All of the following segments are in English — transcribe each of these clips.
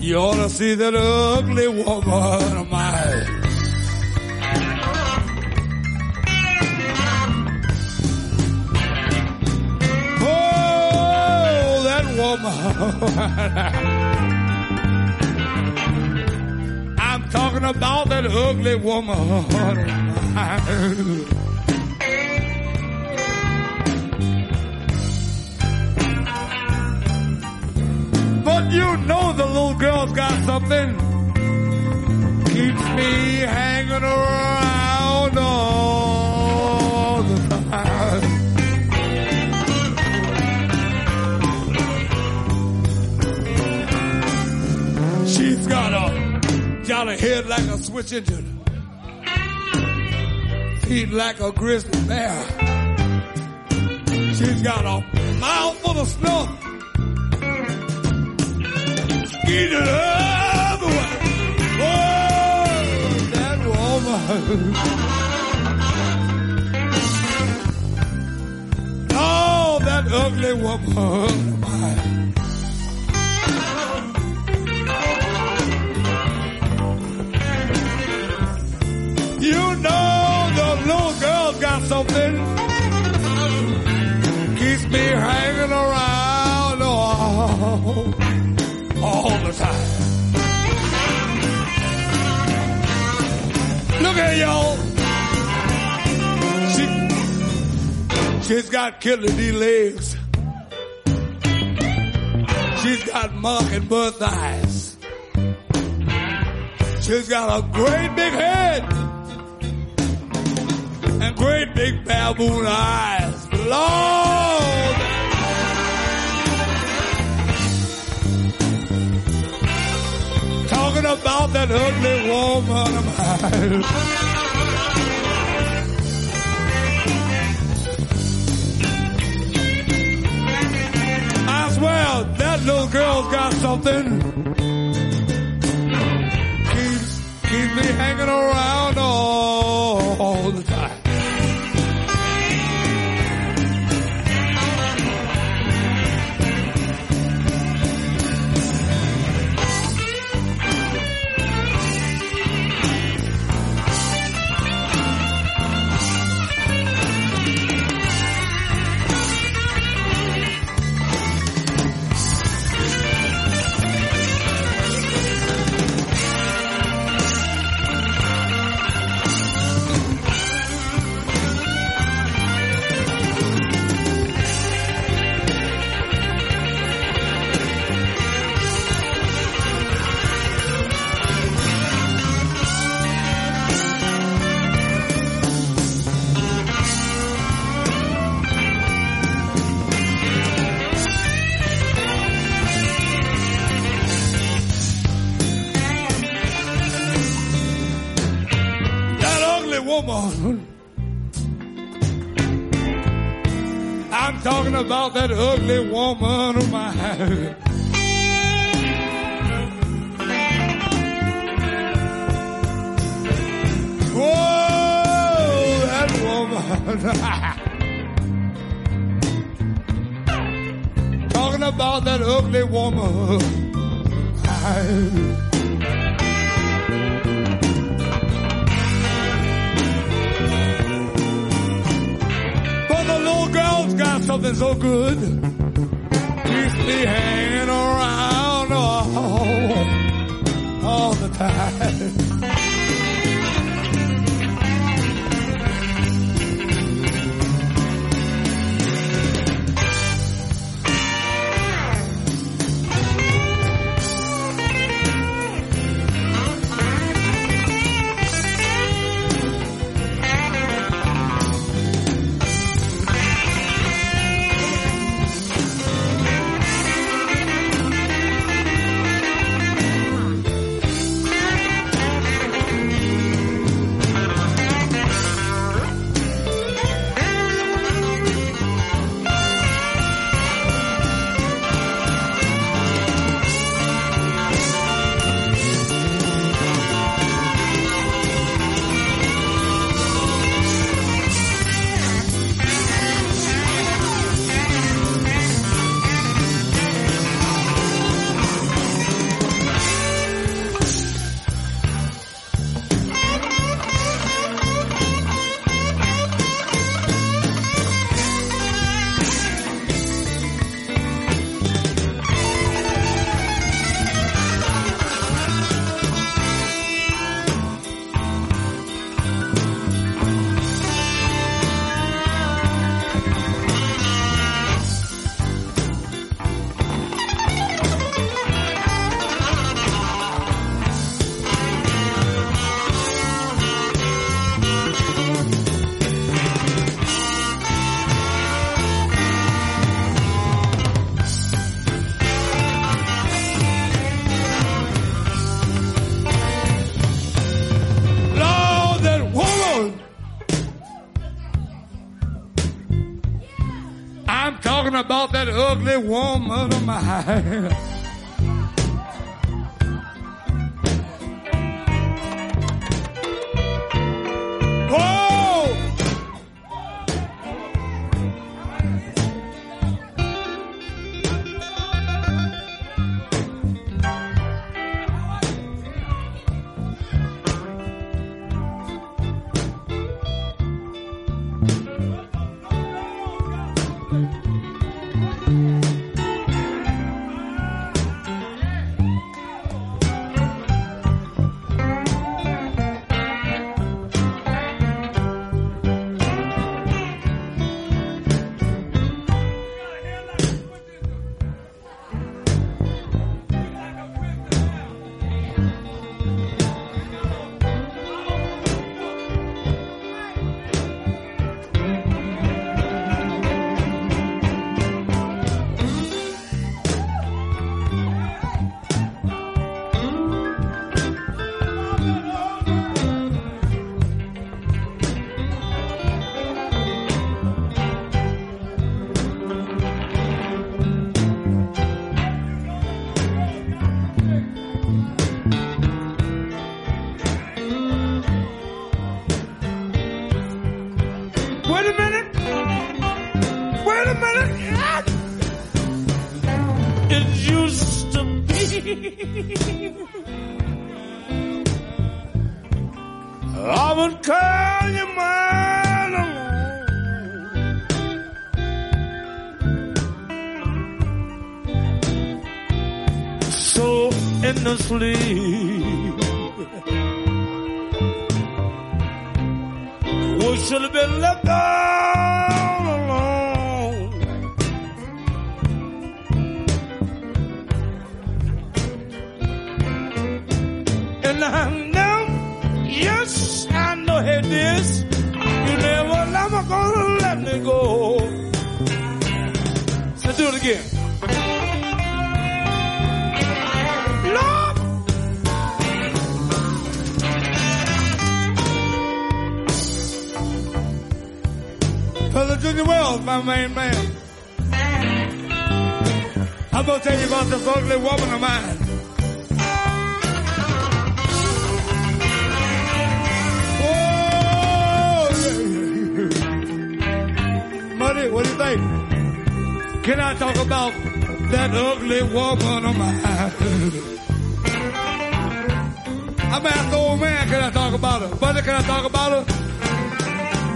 You ought to see that ugly woman of mine. Oh, that woman. I'm talking about that ugly woman. But you know the little girl's got something. Keeps me hanging around all the time. She's got a jolly head like a switch engine. Feet like a grizzly bear. She's got a mouth full of snuff. Get it other way. Oh, that woman. Oh, that ugly woman. You know the little girl's got something. Keeps me hanging Look at y'all. She, she's got killer D legs. She's got mockingbird eyes. She's got a great big head and great big baboon eyes. Lord! About that ugly woman of mine. I swear that little girl's got something. Keeps, keeps me hanging around all, I'm talking about that ugly woman of mine. Whoa, that woman. talking about that ugly woman. But girl's got something so good. Keeps me hanging around all, all the time. Ugly woman of mine.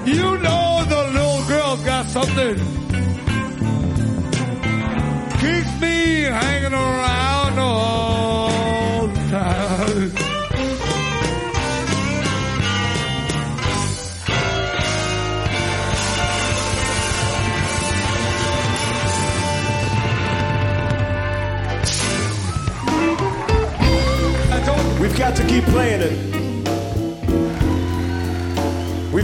You know the little girl's got something. Keeps me hanging around all the time. We've got to keep playing it.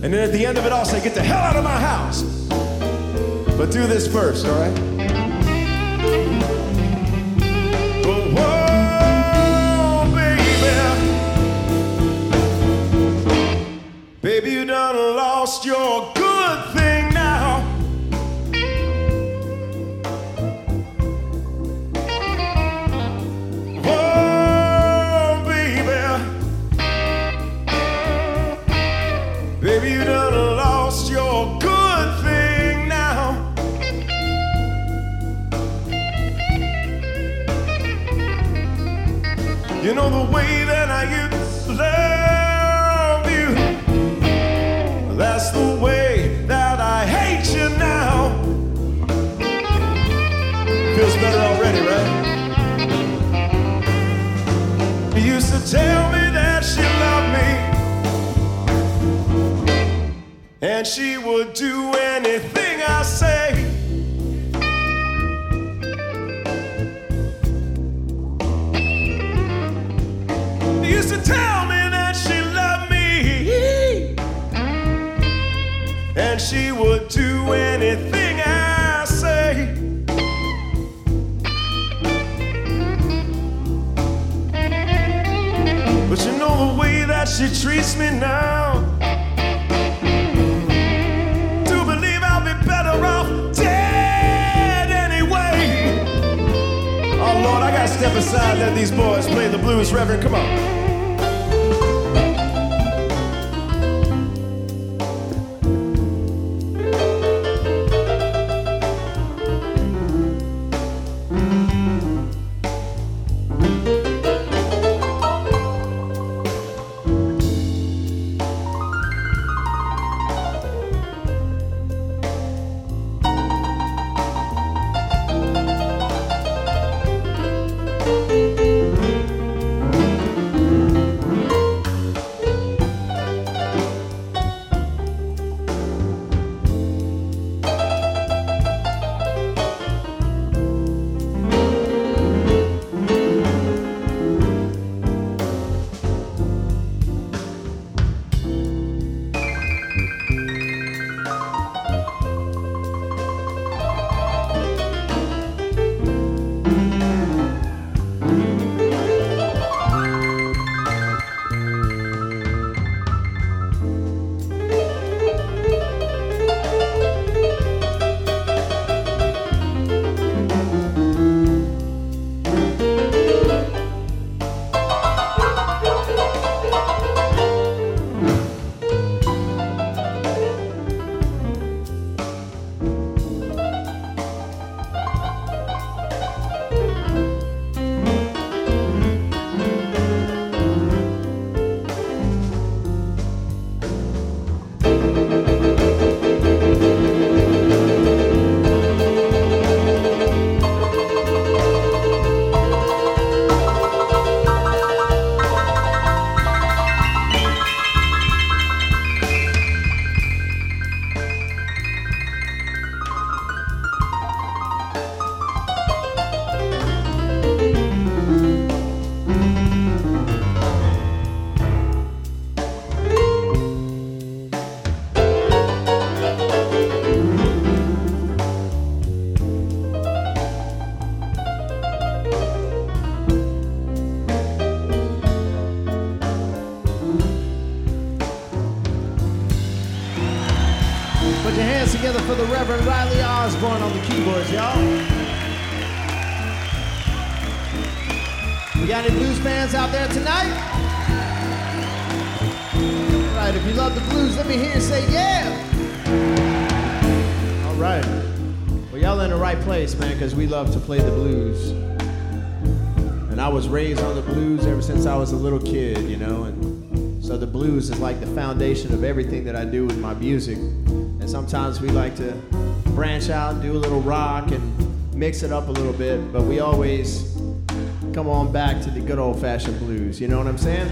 And then at the end of it all, say, Get the hell out of my house. But do this first, all right? Baby, you done lost your tell me that she loved me. And she would do anything I say. Used to tell me that she loved me. And she would do anything. She treats me now. Believe I'll be better off dead anyway. Oh Lord, I gotta step aside, let these boys play the blues, Reverend. Come on. Kid, you know, and so the blues is like the foundation of everything that I do with my music. And sometimes we like to branch out and do a little rock and mix it up a little bit, but we always come on back to the good old fashioned blues, you know what I'm saying?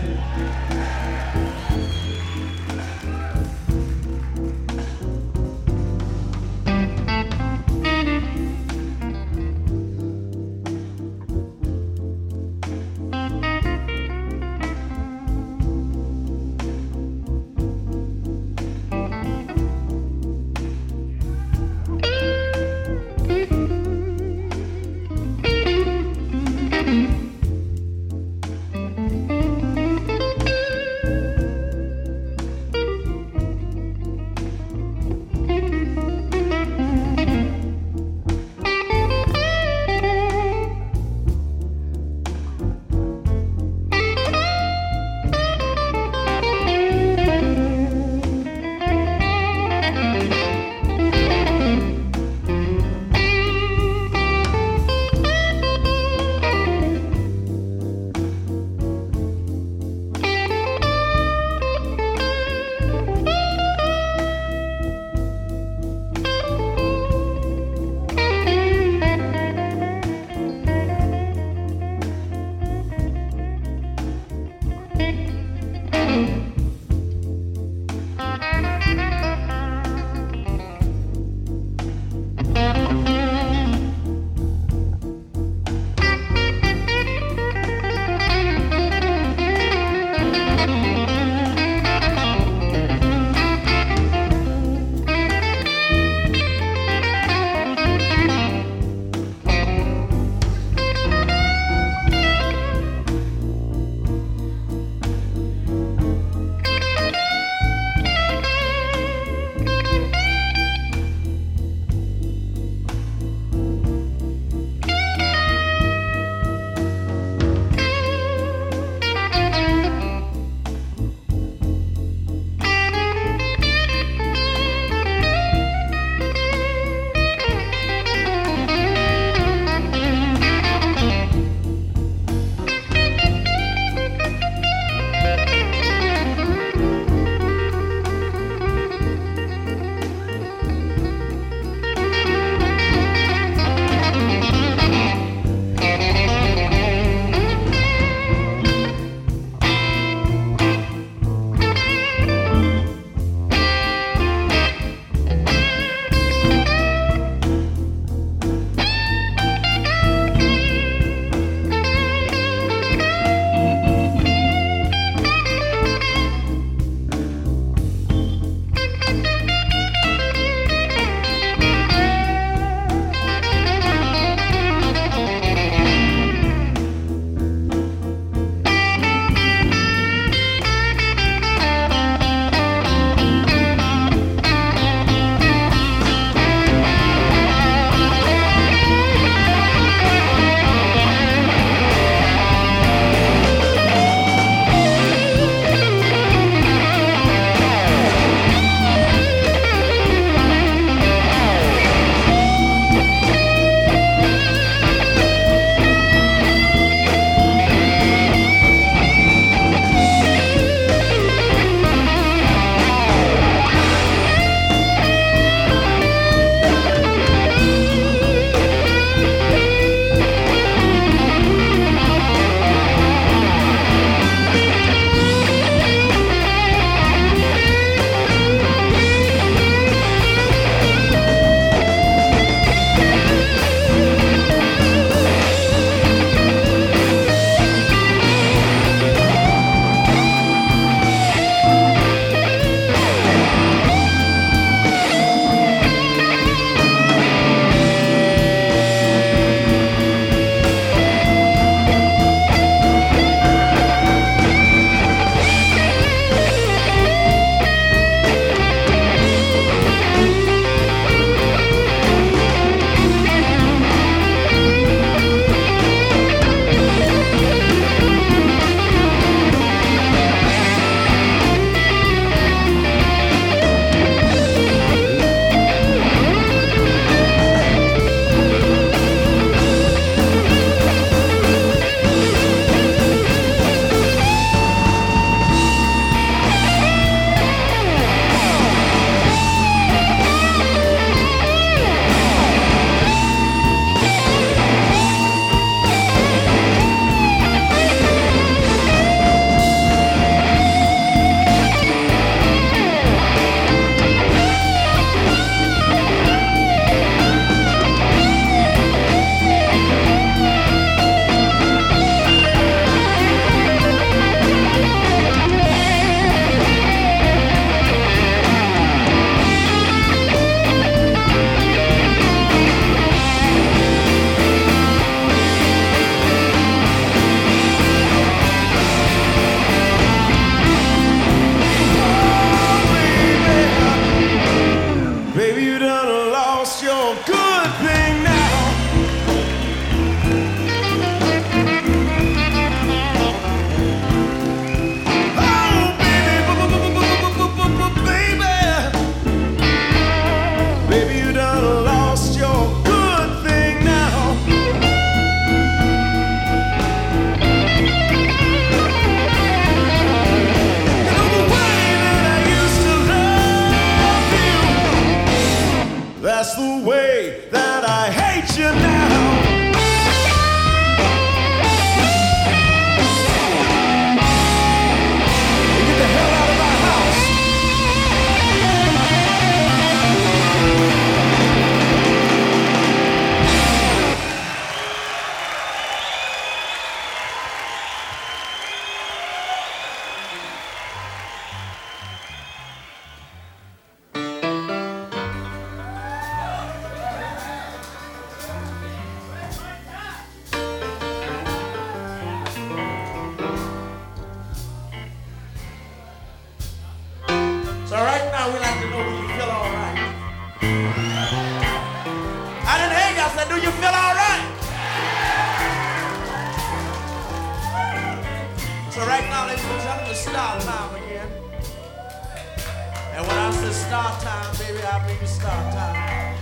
Start time, baby, I mean start time.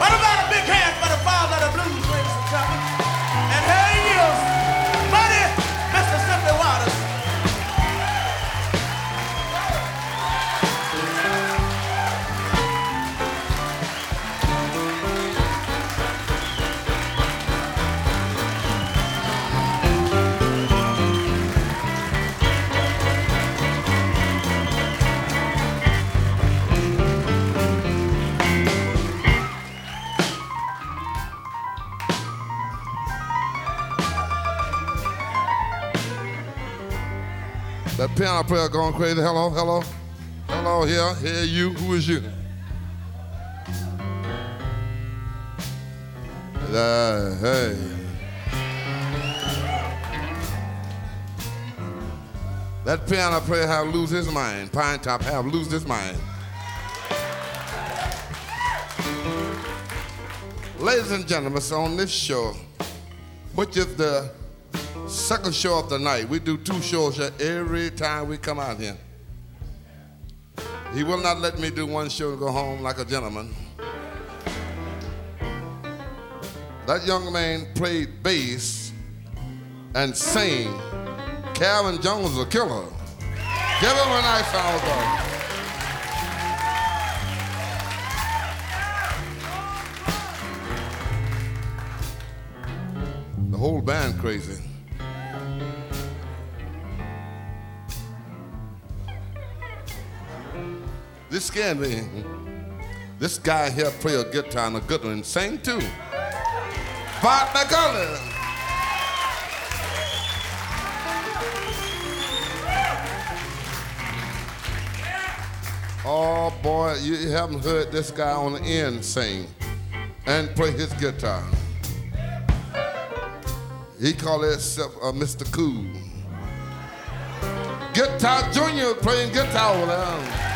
What about a big hand for the father of the blues, ladies and gentlemen? Piano player going crazy. Hello, hello, hello. Here, here. You. Who is you? Uh, hey. That piano player have lose his mind. Pine Top have lose his mind. Ladies and gentlemen, so on this show, which is the second show of the night. We do two shows every time we come out here. He will not let me do one show and go home like a gentleman. That young man played bass and sang. Calvin Jones was a killer. Give him a nice round of applause. The whole band crazy. Scared me. This guy here play a guitar and a good one and sing too. Bart McCullum. Oh boy, you haven't heard this guy on the end sing and play his guitar. He called himself uh, Mr. Cool. Guitar Junior playing guitar with there.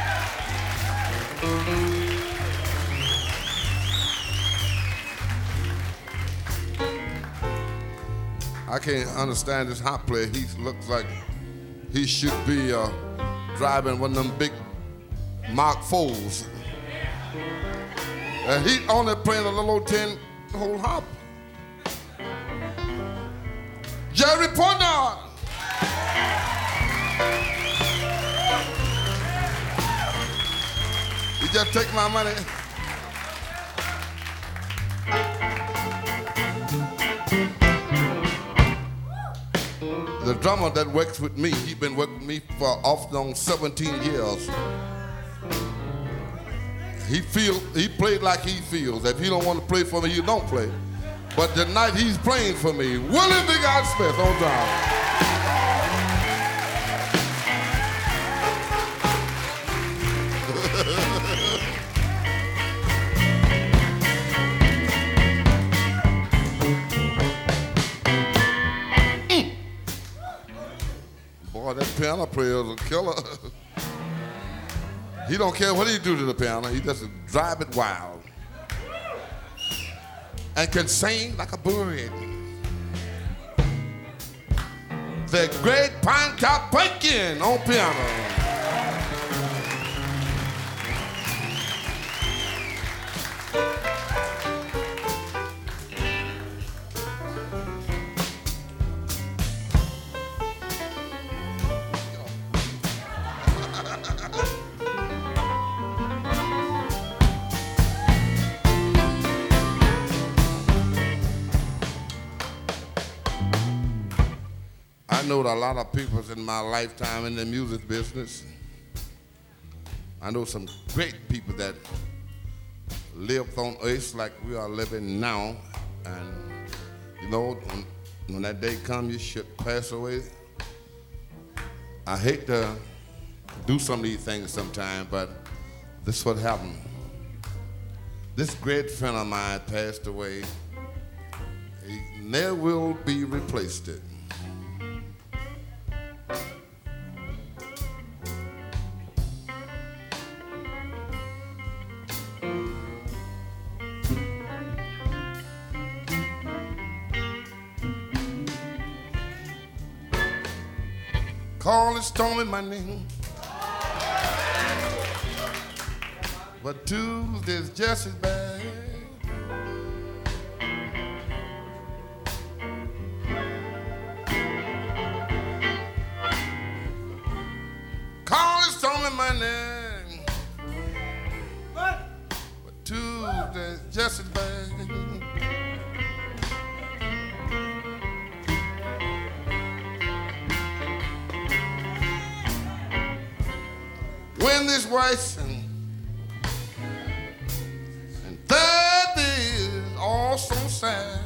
I can't understand this hot player. He looks like he should be uh, driving one of them big Mark Foles. And he only playing a little old 10 hole hop. Just take my money. The drummer that works with me, he been working with me for off on 17 years. He feel he played like he feels. If he don't want to play for me, he don't play. But tonight he's playing for me. Willie Big Eyes Smith on drums. Piano player is a killer. he don't care what he do to the piano. He just drive it wild. And can sing like a bird. The great Pinetop Perkins on piano. A lot of people in my lifetime in the music business. I know some great people that lived on earth like we are living now. And, you know, when, when that day comes, you should pass away. I hate to do some of these things sometimes, but this is what happened. This great friend of mine passed away. He never will be replaced. It. Stormy my name. But Tuesday's just as bad. When this white and, and that is so sad.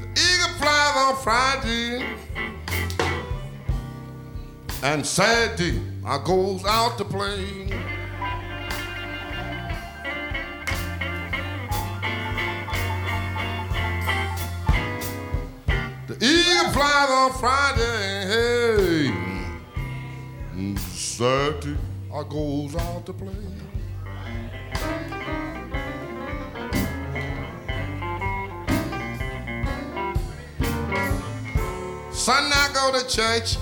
The eagle flies on Friday and Saturday I goes out to play. On Friday, hey. Saturday I goes out to play. Sunday I go to church,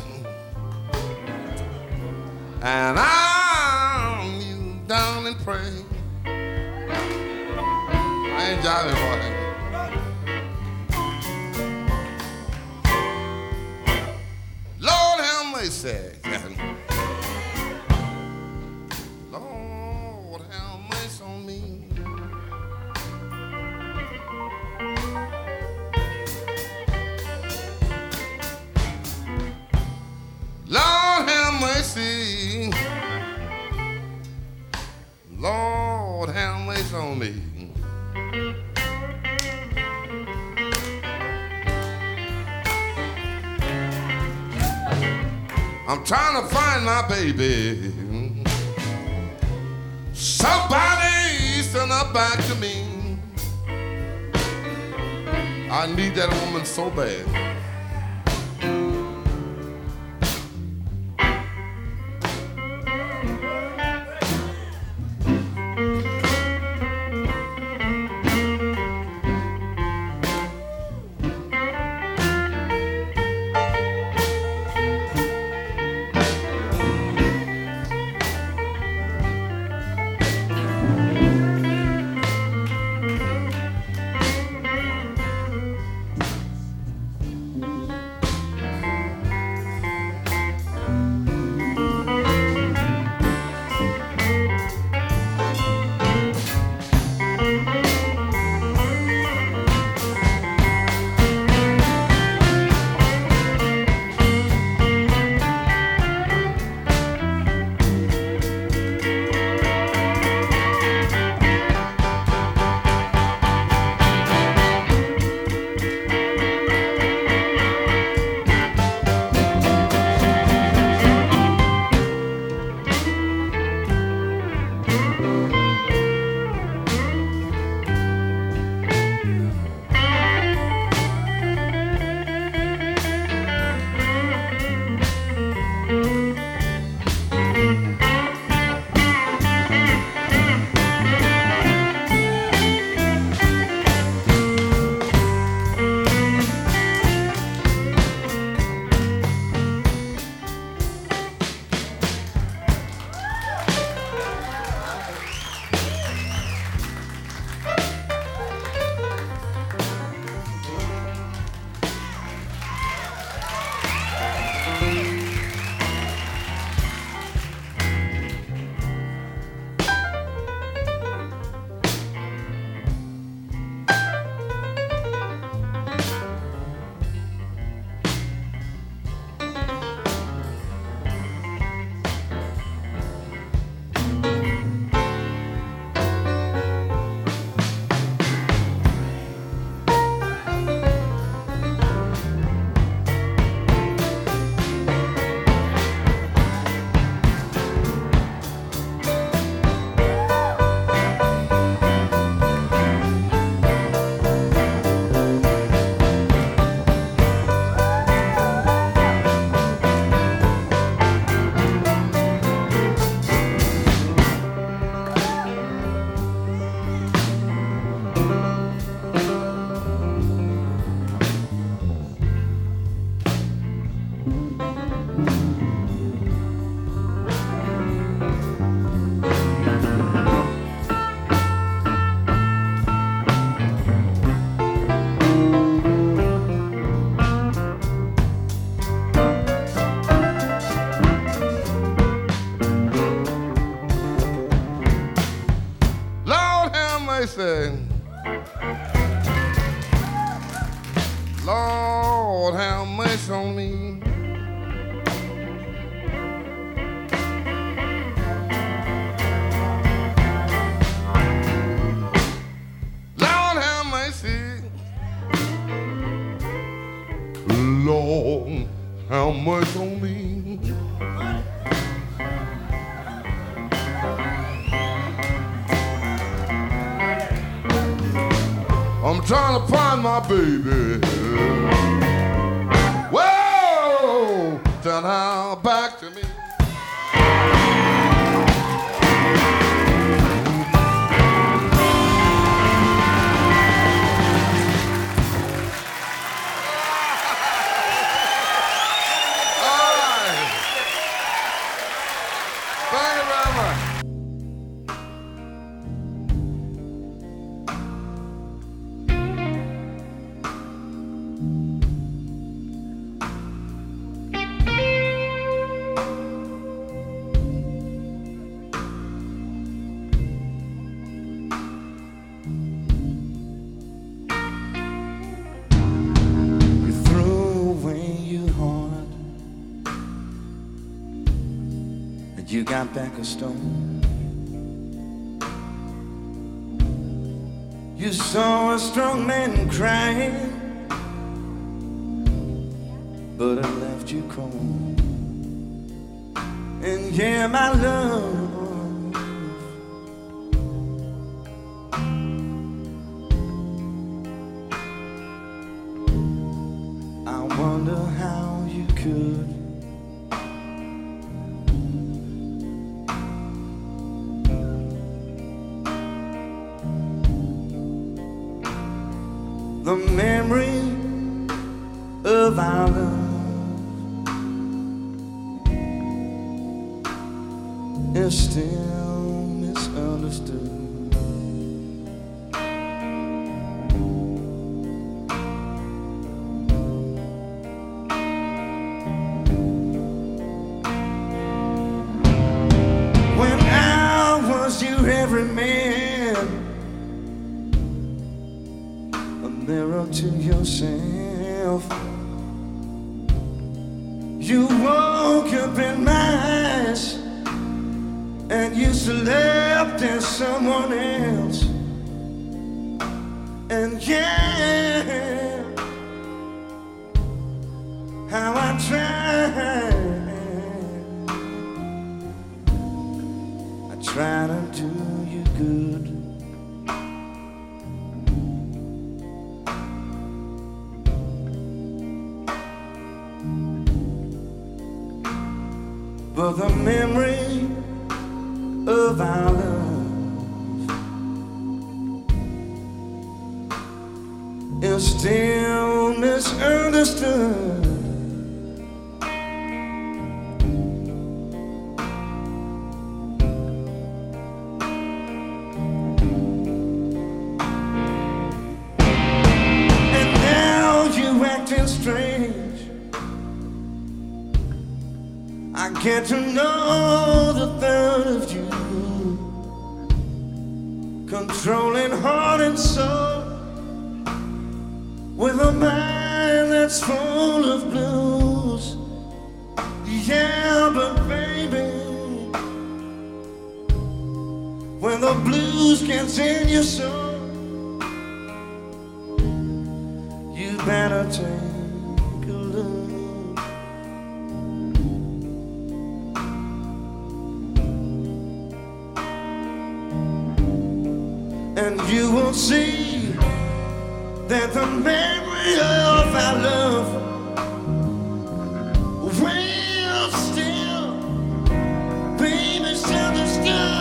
and I kneel down and pray. I ain't jiving for have baby. Somebody send her back to me. I need that woman so bad. I'm trying to find my baby. time back a stone. You saw a strong man crying, but I left you cold. And yeah, my love. and you will see that the memory of our love will still be misunderstood.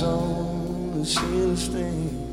My soul is here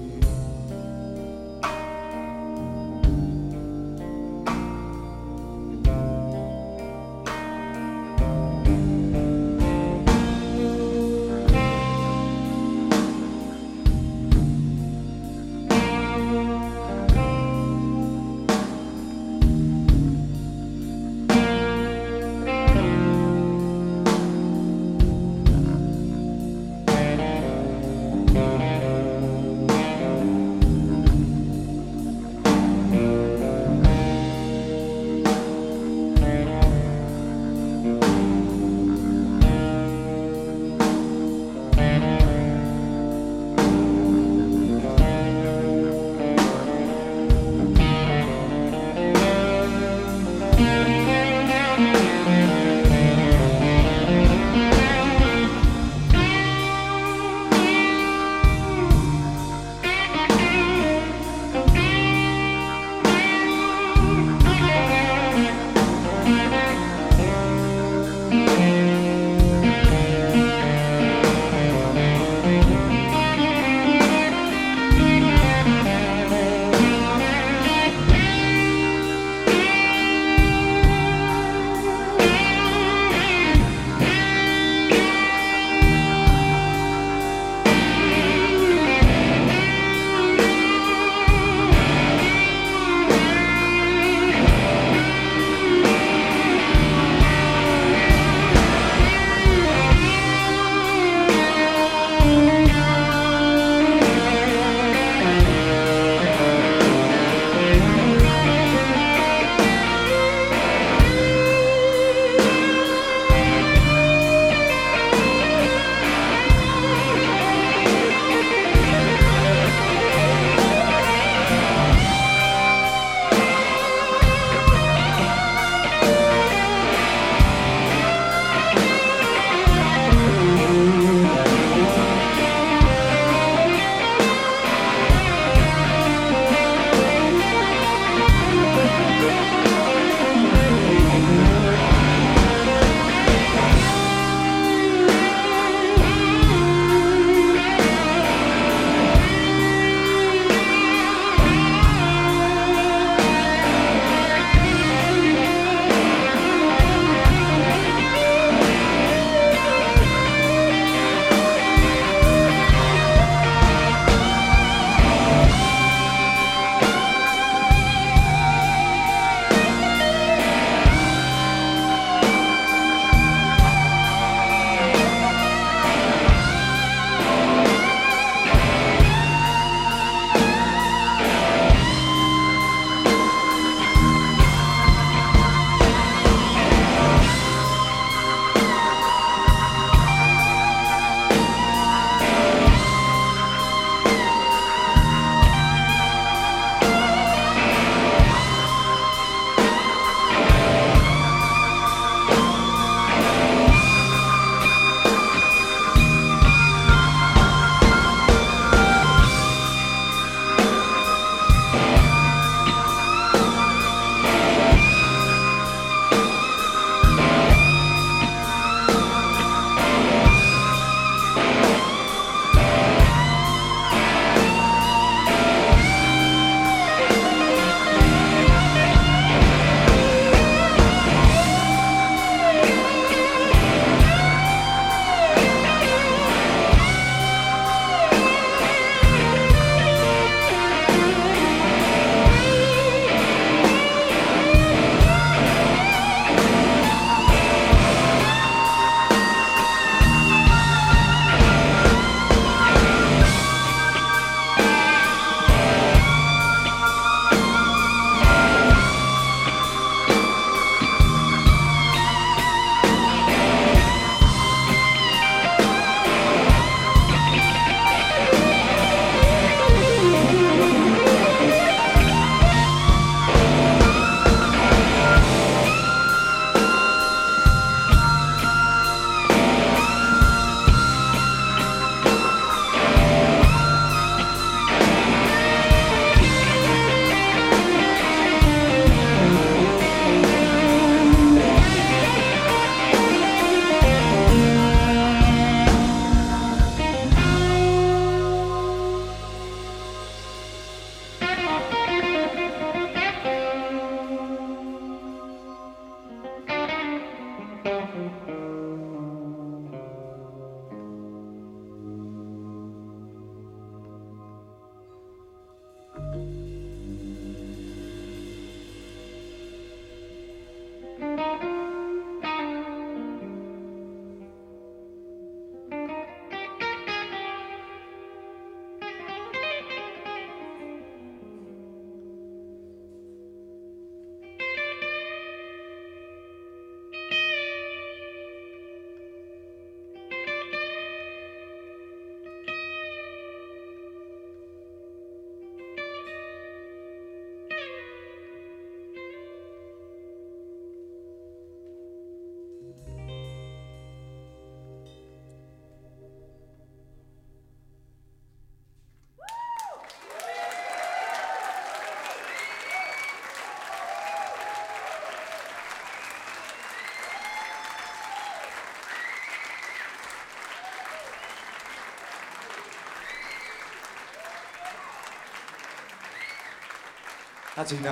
他真的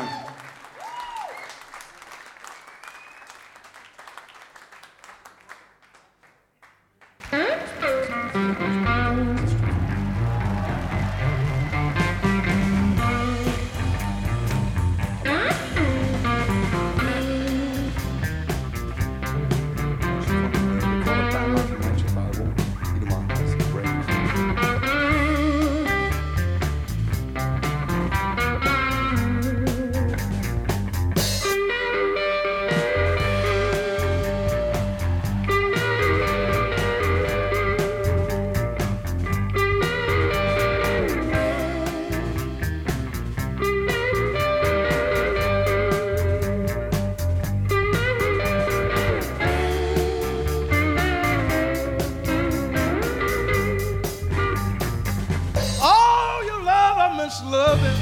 miss loving.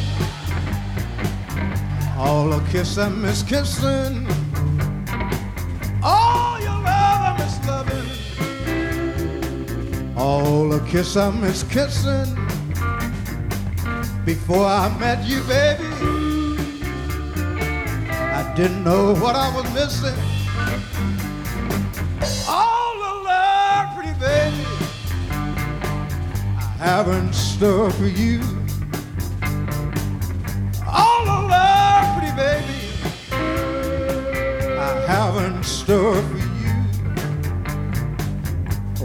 All the kiss I miss kissing. Oh, your love, I miss loving. All the kiss I miss kissing. Before I met you, baby, I didn't know what I was missing. All the love, pretty baby, I haven't store for you. Store for you.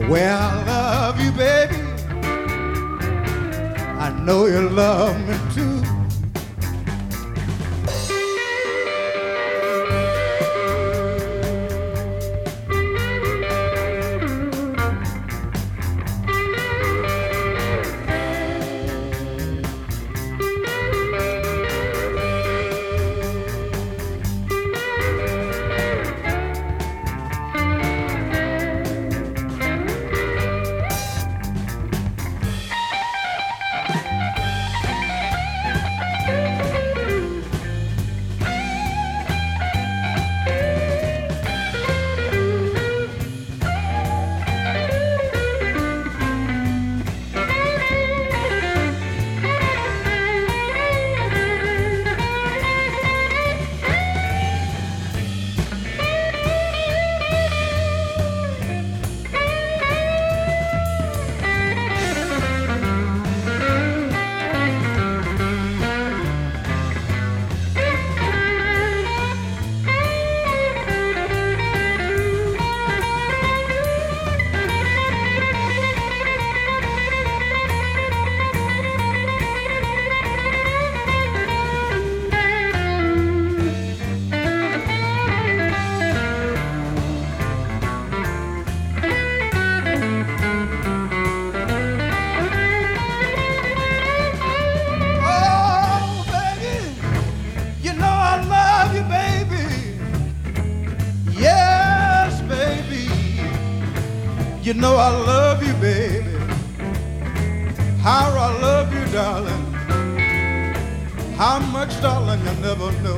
Well, I love you, baby. I know you love me too. Know I love you, baby. How I love you, darling. How much, darling, you never know.